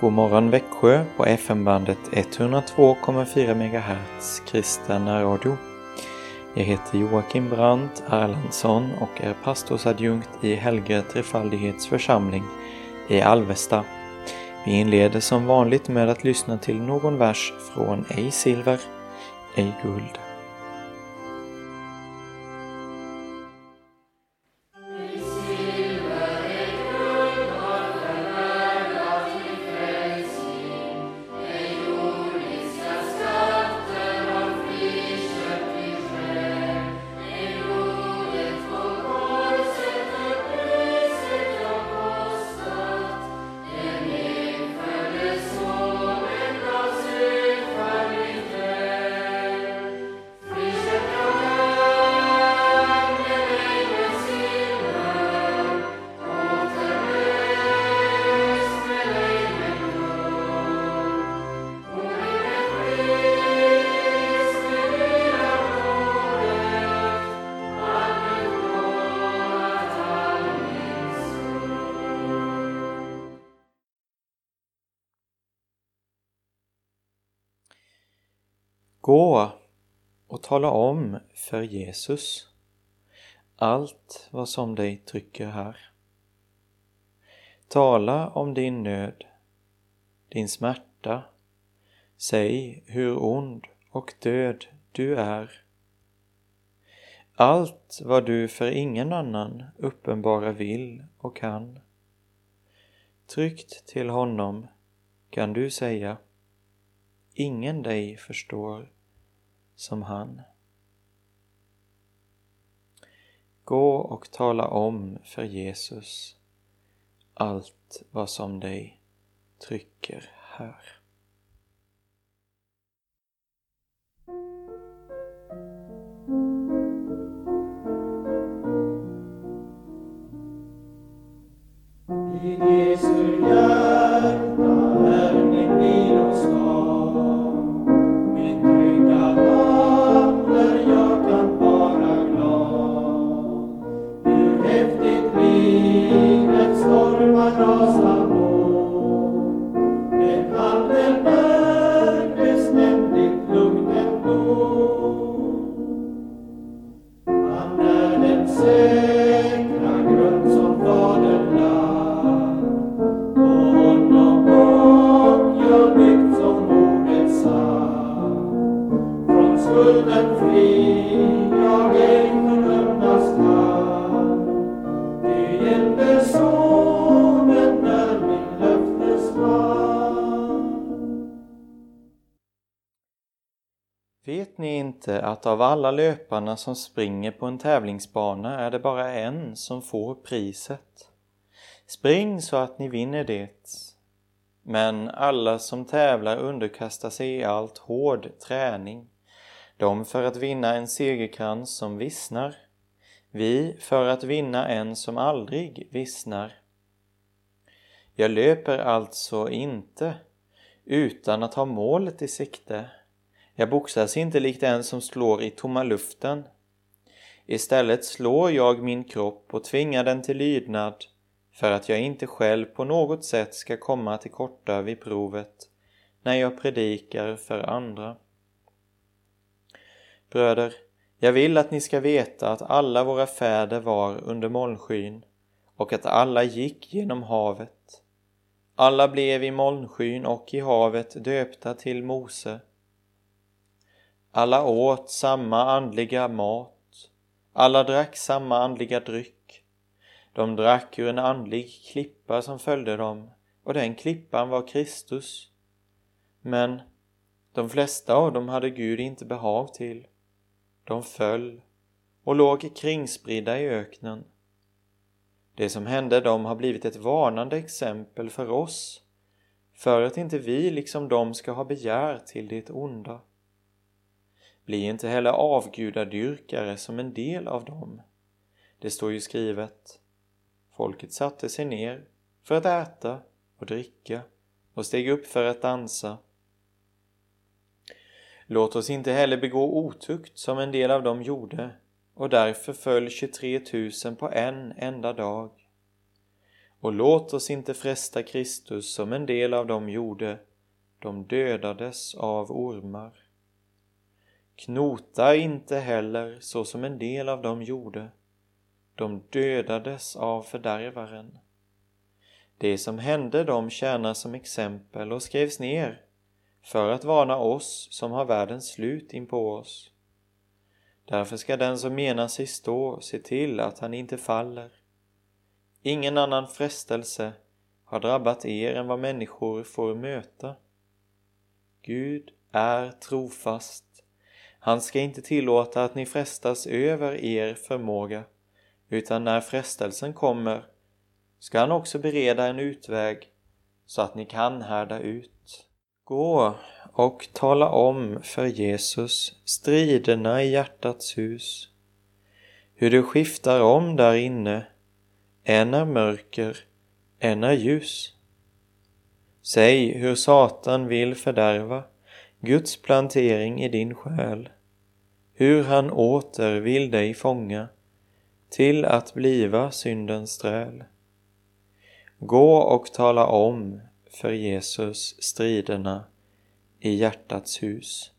God morgon Växjö på FM-bandet 102,4 MHz kristen radio. Jag heter Joakim Brandt Erlandsson och är pastorsadjunkt i Helge Trefaldighets församling i Alvesta. Vi inleder som vanligt med att lyssna till någon vers från Ej silver, ej guld. Gå och tala om för Jesus allt vad som dig trycker här. Tala om din nöd, din smärta. Säg hur ond och död du är. Allt vad du för ingen annan uppenbara vill och kan. Tryggt till honom kan du säga Ingen dig förstår som han. Gå och tala om för Jesus allt vad som dig trycker här. Vet ni inte att av alla löparna som springer på en tävlingsbana är det bara en som får priset? Spring så att ni vinner det. Men alla som tävlar underkastar sig i allt hård träning. De för att vinna en segerkrans som vissnar. Vi för att vinna en som aldrig vissnar. Jag löper alltså inte utan att ha målet i sikte. Jag boxas inte likt en som slår i tomma luften. Istället slår jag min kropp och tvingar den till lydnad för att jag inte själv på något sätt ska komma till korta vid provet när jag predikar för andra. Bröder, jag vill att ni ska veta att alla våra fäder var under molnskyn och att alla gick genom havet. Alla blev i molnskyn och i havet döpta till Mose alla åt samma andliga mat, alla drack samma andliga dryck. De drack ur en andlig klippa som följde dem, och den klippan var Kristus. Men de flesta av dem hade Gud inte behag till. De föll och låg kringspridda i öknen. Det som hände dem har blivit ett varnande exempel för oss, för att inte vi liksom de ska ha begär till det onda. Bli inte heller avgudadyrkare som en del av dem. Det står ju skrivet Folket satte sig ner för att äta och dricka och steg upp för att dansa. Låt oss inte heller begå otukt som en del av dem gjorde och därför föll 23 000 på en enda dag. Och låt oss inte fresta Kristus som en del av dem gjorde, de dödades av ormar. Knota inte heller så som en del av dem gjorde, de dödades av fördärvaren. Det som hände dem tjänar som exempel och skrevs ner för att varna oss som har världens slut in på oss. Därför ska den som menar sig stå se till att han inte faller. Ingen annan frestelse har drabbat er än vad människor får möta. Gud är trofast. Han ska inte tillåta att ni frestas över er förmåga, utan när frestelsen kommer ska han också bereda en utväg så att ni kan härda ut. Gå och tala om för Jesus striderna i hjärtats hus, hur det skiftar om där inne, en är mörker, en är ljus. Säg hur Satan vill fördärva Guds plantering i din själ, hur han åter vill dig fånga till att bliva syndens träl. Gå och tala om för Jesus striderna i hjärtats hus.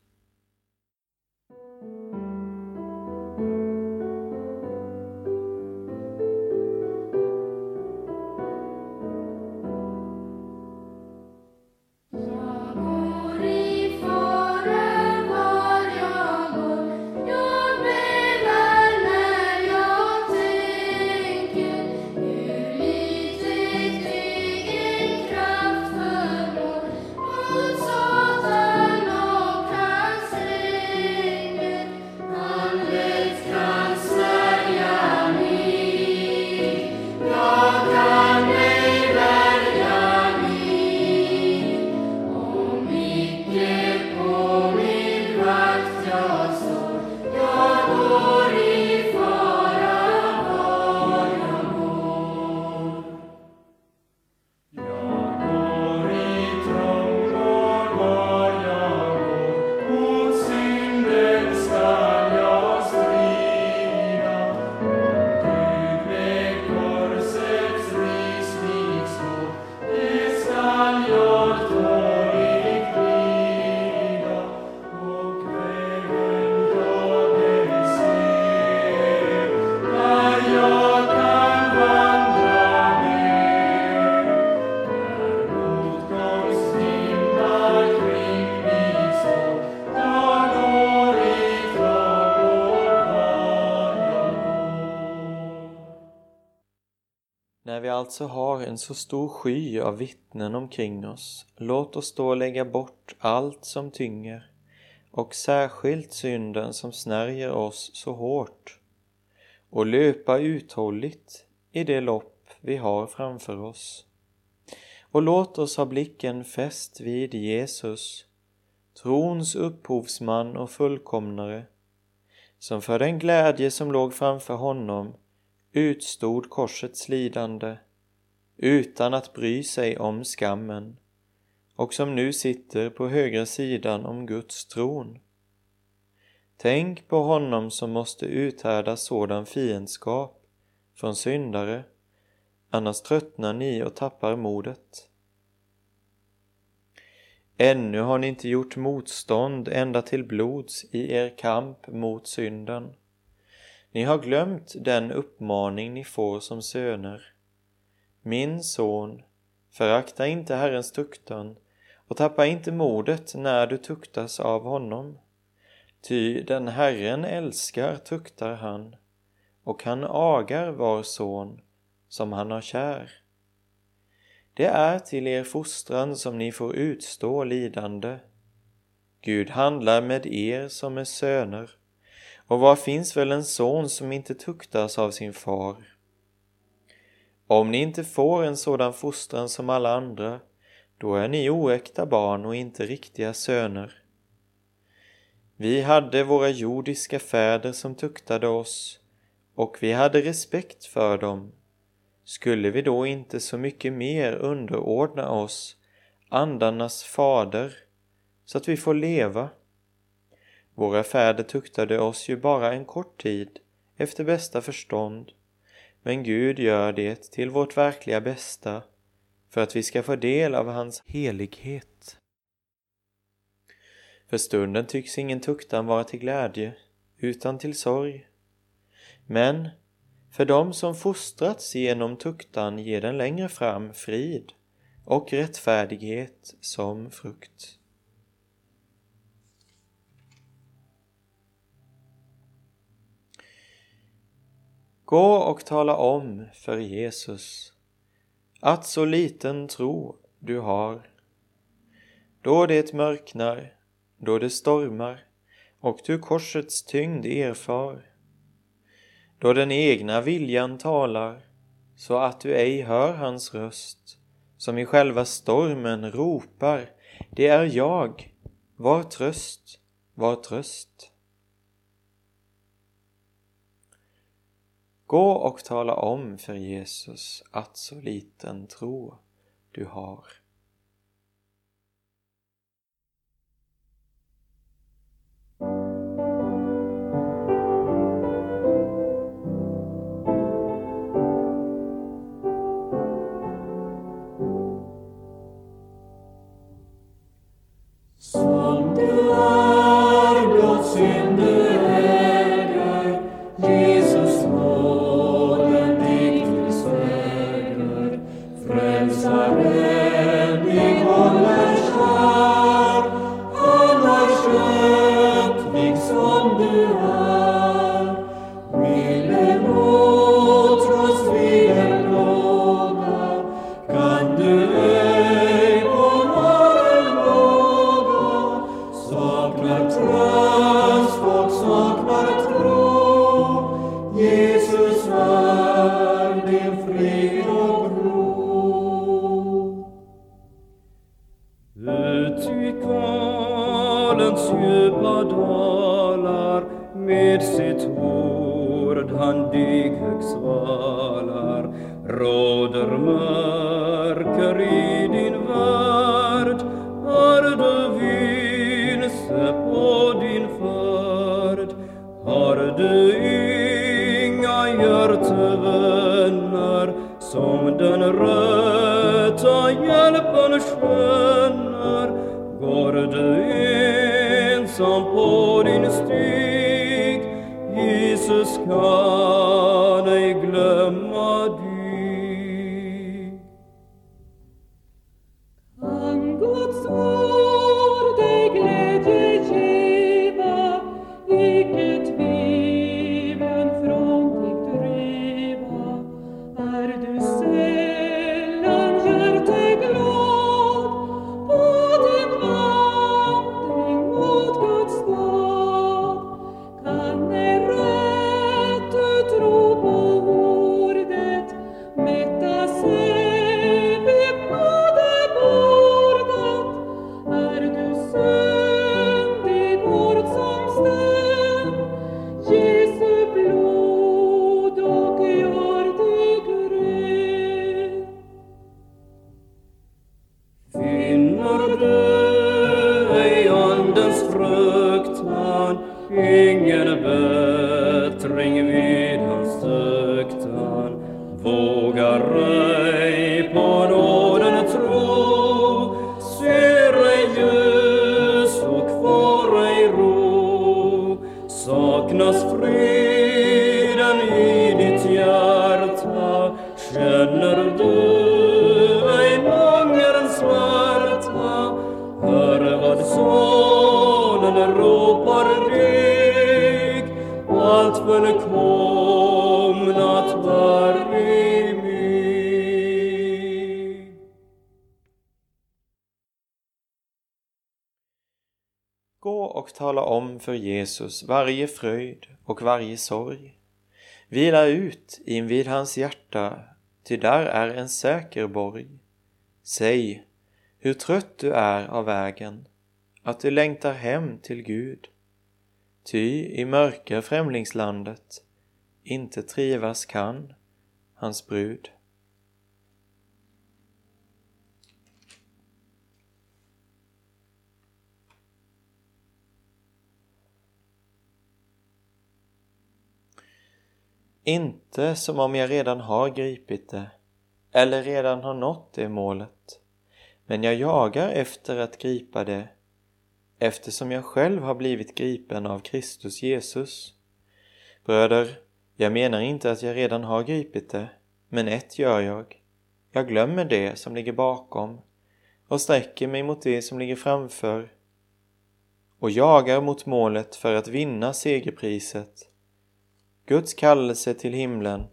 Alltså har en så stor sky av vittnen omkring oss, låt oss då lägga bort allt som tynger och särskilt synden som snärjer oss så hårt och löpa uthålligt i det lopp vi har framför oss. Och låt oss ha blicken fäst vid Jesus, trons upphovsman och fullkomnare, som för den glädje som låg framför honom utstod korsets lidande utan att bry sig om skammen och som nu sitter på högra sidan om Guds tron. Tänk på honom som måste uthärda sådan fiendskap från syndare, annars tröttnar ni och tappar modet. Ännu har ni inte gjort motstånd ända till blods i er kamp mot synden. Ni har glömt den uppmaning ni får som söner. Min son, förakta inte Herrens tuktan och tappa inte modet när du tuktas av honom. Ty den Herren älskar tuktar han och han agar var son som han har kär. Det är till er fostran som ni får utstå lidande. Gud handlar med er som är söner. Och var finns väl en son som inte tuktas av sin far? Om ni inte får en sådan fostran som alla andra, då är ni oäkta barn och inte riktiga söner. Vi hade våra jordiska fäder som tuktade oss, och vi hade respekt för dem. Skulle vi då inte så mycket mer underordna oss andarnas fader, så att vi får leva? Våra fäder tuktade oss ju bara en kort tid efter bästa förstånd, men Gud gör det till vårt verkliga bästa för att vi ska få del av hans helighet. För stunden tycks ingen tuktan vara till glädje, utan till sorg. Men för dem som fostrats genom tuktan ger den längre fram frid och rättfärdighet som frukt. Gå och tala om för Jesus att så liten tro du har. Då det mörknar, då det stormar och du korsets tyngd erfar. Då den egna viljan talar så att du ej hör hans röst som i själva stormen ropar Det är jag, var tröst, var tröst. Gå och tala om för Jesus att så liten tro du har. Oder mărcărit din vart, Arde vin se pod din fart, Arde inga hjärtevänner, Som den rätta hjälpen skönner, Går du ensam på din stig, Jesus kan me Gå och tala om för Jesus varje fröjd och varje sorg. Vila ut invid hans hjärta, ty där är en säker borg. Säg hur trött du är av vägen, att du längtar hem till Gud. Ty i mörka främlingslandet inte trivas kan hans brud. inte som om jag redan har gripit det eller redan har nått det målet, men jag jagar efter att gripa det eftersom jag själv har blivit gripen av Kristus Jesus. Bröder, jag menar inte att jag redan har gripit det, men ett gör jag. Jag glömmer det som ligger bakom och sträcker mig mot det som ligger framför och jagar mot målet för att vinna segerpriset, Guds kallelse till himlen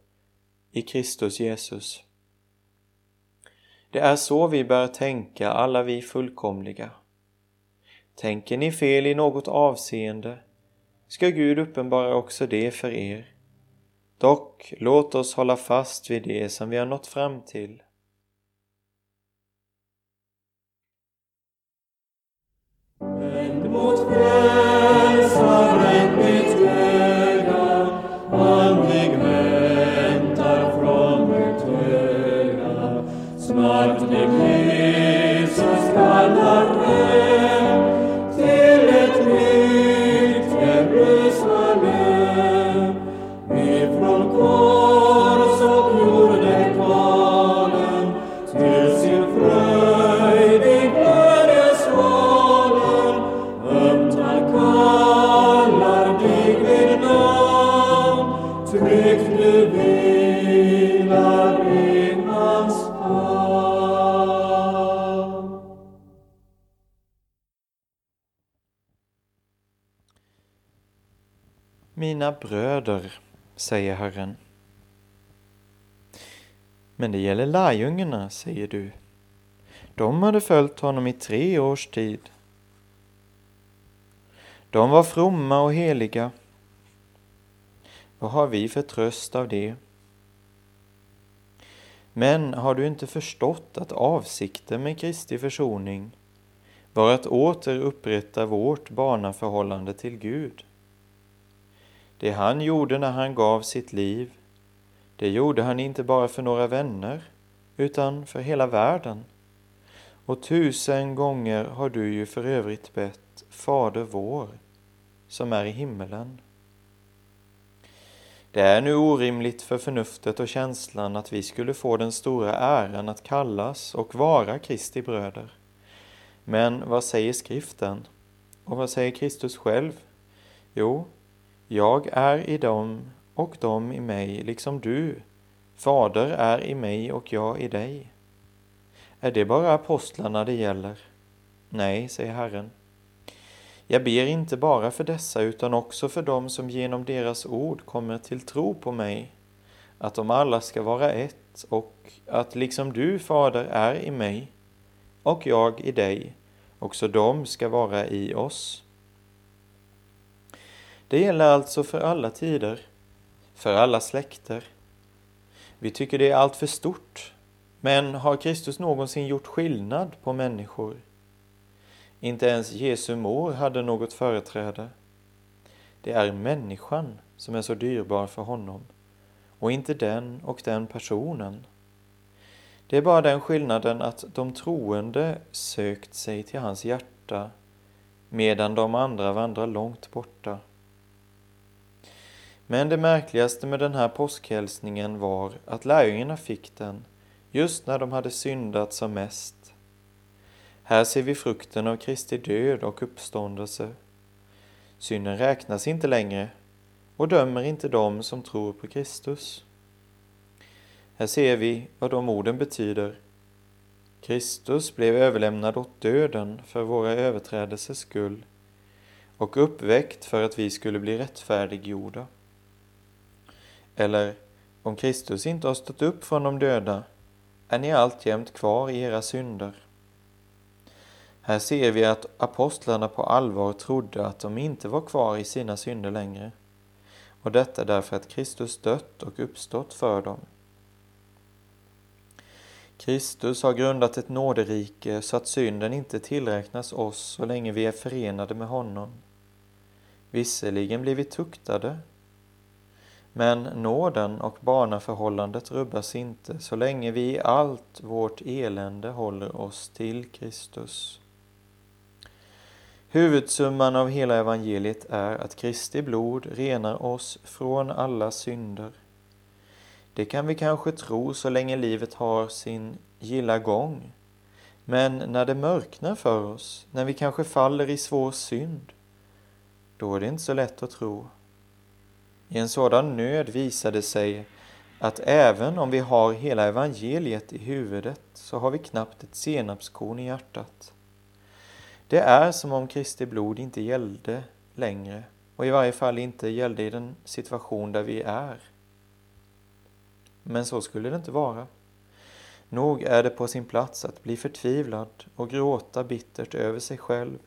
i Kristus Jesus. Det är så vi bör tänka, alla vi fullkomliga. Tänker ni fel i något avseende ska Gud uppenbara också det för er. Dock, låt oss hålla fast vid det som vi har nått fram till. Vänd mot frälsaren mitt öga, andlig väntar från mitt öga. Snart Mina bröder, säger Herren. Men det gäller lärjungarna, säger du. De hade följt honom i tre års tid. De var fromma och heliga. Vad har vi för tröst av det? Men har du inte förstått att avsikten med Kristi försoning var att åter upprätta vårt barnaförhållande till Gud? Det han gjorde när han gav sitt liv, det gjorde han inte bara för några vänner, utan för hela världen. Och tusen gånger har du ju för övrigt bett Fader vår, som är i himmelen. Det är nu orimligt för förnuftet och känslan att vi skulle få den stora äran att kallas och vara Kristi bröder. Men vad säger skriften? Och vad säger Kristus själv? Jo, jag är i dem och de i mig, liksom du. Fader är i mig och jag i dig. Är det bara apostlarna det gäller? Nej, säger Herren. Jag ber inte bara för dessa utan också för dem som genom deras ord kommer till tro på mig, att de alla ska vara ett och att liksom du, Fader, är i mig och jag i dig, också de ska vara i oss. Det gäller alltså för alla tider, för alla släkter. Vi tycker det är allt för stort, men har Kristus någonsin gjort skillnad på människor? Inte ens Jesu mor hade något företräde. Det är människan som är så dyrbar för honom och inte den och den personen. Det är bara den skillnaden att de troende sökt sig till hans hjärta medan de andra vandrar långt borta. Men det märkligaste med den här påskhälsningen var att lärjungarna fick den just när de hade syndat som mest. Här ser vi frukten av Kristi död och uppståndelse. Synden räknas inte längre och dömer inte dem som tror på Kristus. Här ser vi vad de orden betyder. Kristus blev överlämnad åt döden för våra överträdelsers skull och uppväckt för att vi skulle bli rättfärdiggjorda. Eller, om Kristus inte har stått upp från de döda, är ni alltjämt kvar i era synder. Här ser vi att apostlarna på allvar trodde att de inte var kvar i sina synder längre, och detta därför att Kristus dött och uppstått för dem. Kristus har grundat ett nåderike så att synden inte tillräknas oss så länge vi är förenade med honom. Visserligen blir vi tuktade, men nåden och barnaförhållandet rubbas inte så länge vi i allt vårt elände håller oss till Kristus. Huvudsumman av hela evangeliet är att Kristi blod renar oss från alla synder Det kan vi kanske tro så länge livet har sin gilla gång. Men när det mörknar för oss, när vi kanske faller i svår synd, då är det inte så lätt att tro. I en sådan nöd visar det sig att även om vi har hela evangeliet i huvudet så har vi knappt ett senapskorn i hjärtat. Det är som om Kristi blod inte gällde längre och i varje fall inte gällde i den situation där vi är. Men så skulle det inte vara. Nog är det på sin plats att bli förtvivlad och gråta bittert över sig själv.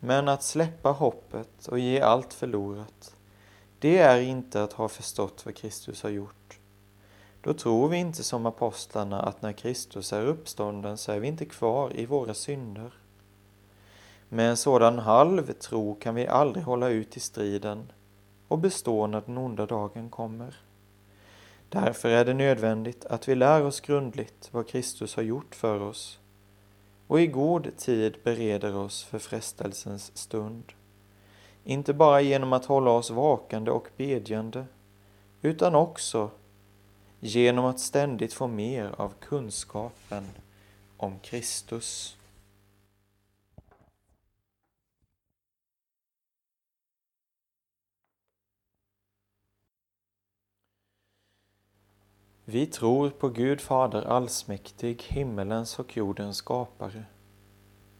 Men att släppa hoppet och ge allt förlorat, det är inte att ha förstått vad Kristus har gjort. Då tror vi inte som apostlarna att när Kristus är uppstånden så är vi inte kvar i våra synder. Med en sådan halv tro kan vi aldrig hålla ut i striden och bestå när den onda dagen kommer. Därför är det nödvändigt att vi lär oss grundligt vad Kristus har gjort för oss och i god tid bereder oss för frestelsens stund. Inte bara genom att hålla oss vakande och bedjande, utan också genom att ständigt få mer av kunskapen om Kristus. Vi tror på Gud Fader allsmäktig, himmelens och jordens skapare.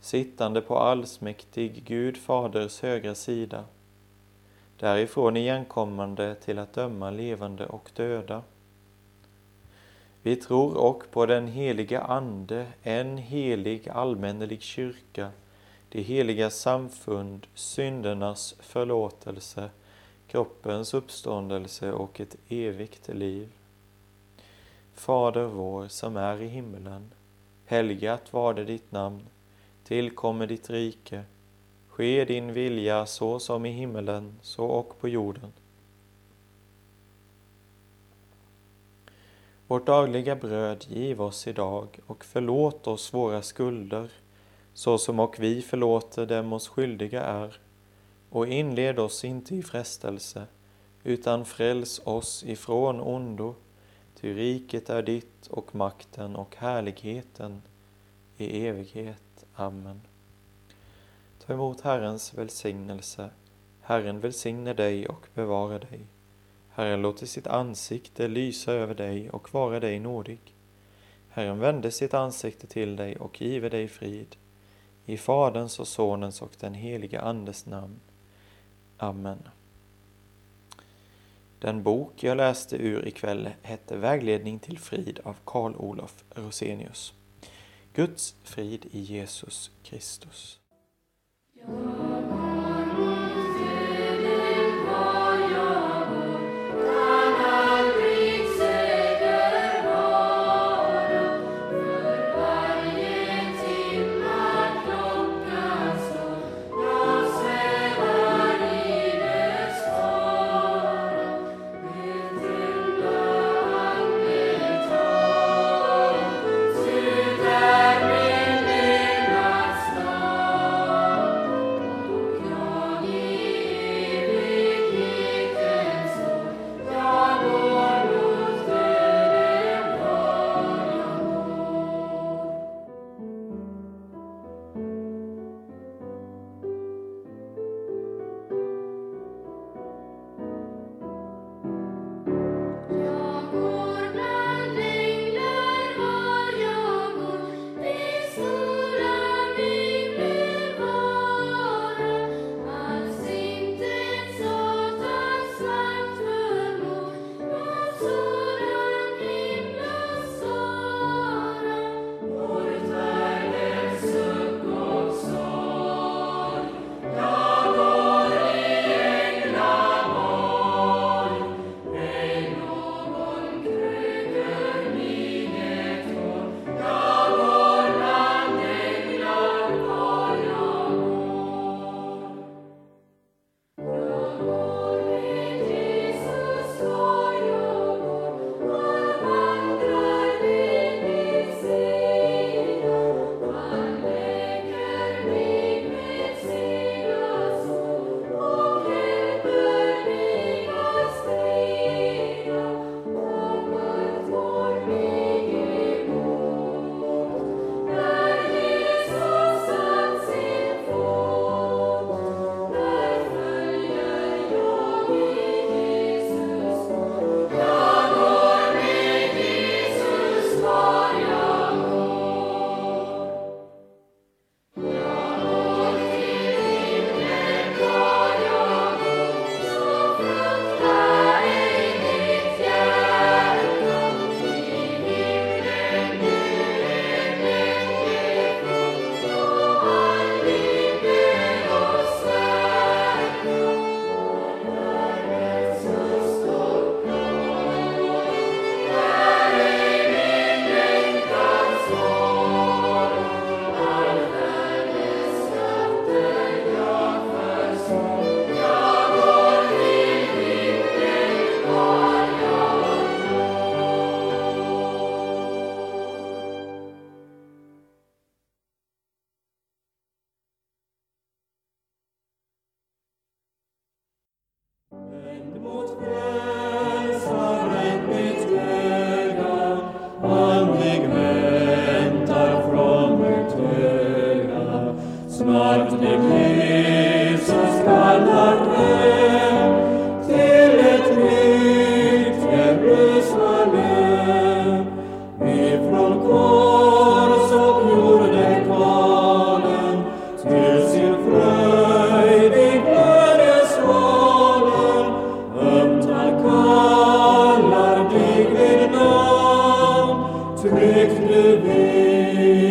sittande på allsmäktig Gud Faders högra sida, därifrån igenkommande till att döma levande och döda. Vi tror och på den heliga Ande, en helig allmännelig kyrka, det heliga samfund, syndernas förlåtelse, kroppens uppståndelse och ett evigt liv. Fader vår som är i himmelen. Helgat var det ditt namn. Tillkommer ditt rike. Ske din vilja så som i himmelen, så och på jorden. Vårt dagliga bröd giv oss idag och förlåt oss våra skulder, så som och vi förlåter dem oss skyldiga är. Och inled oss inte i frestelse, utan fräls oss ifrån ondo. Ty riket är ditt och makten och härligheten i evighet. Amen. Ta emot Herrens välsignelse. Herren välsigne dig och bevara dig. Herren låter sitt ansikte lysa över dig och vara dig nådig. Herren vände sitt ansikte till dig och give dig frid. I Faderns och Sonens och den helige Andes namn. Amen. Den bok jag läste ur ikväll hette Vägledning till frid av Karl Olof Rosenius. Guds frid i Jesus Kristus. Deus.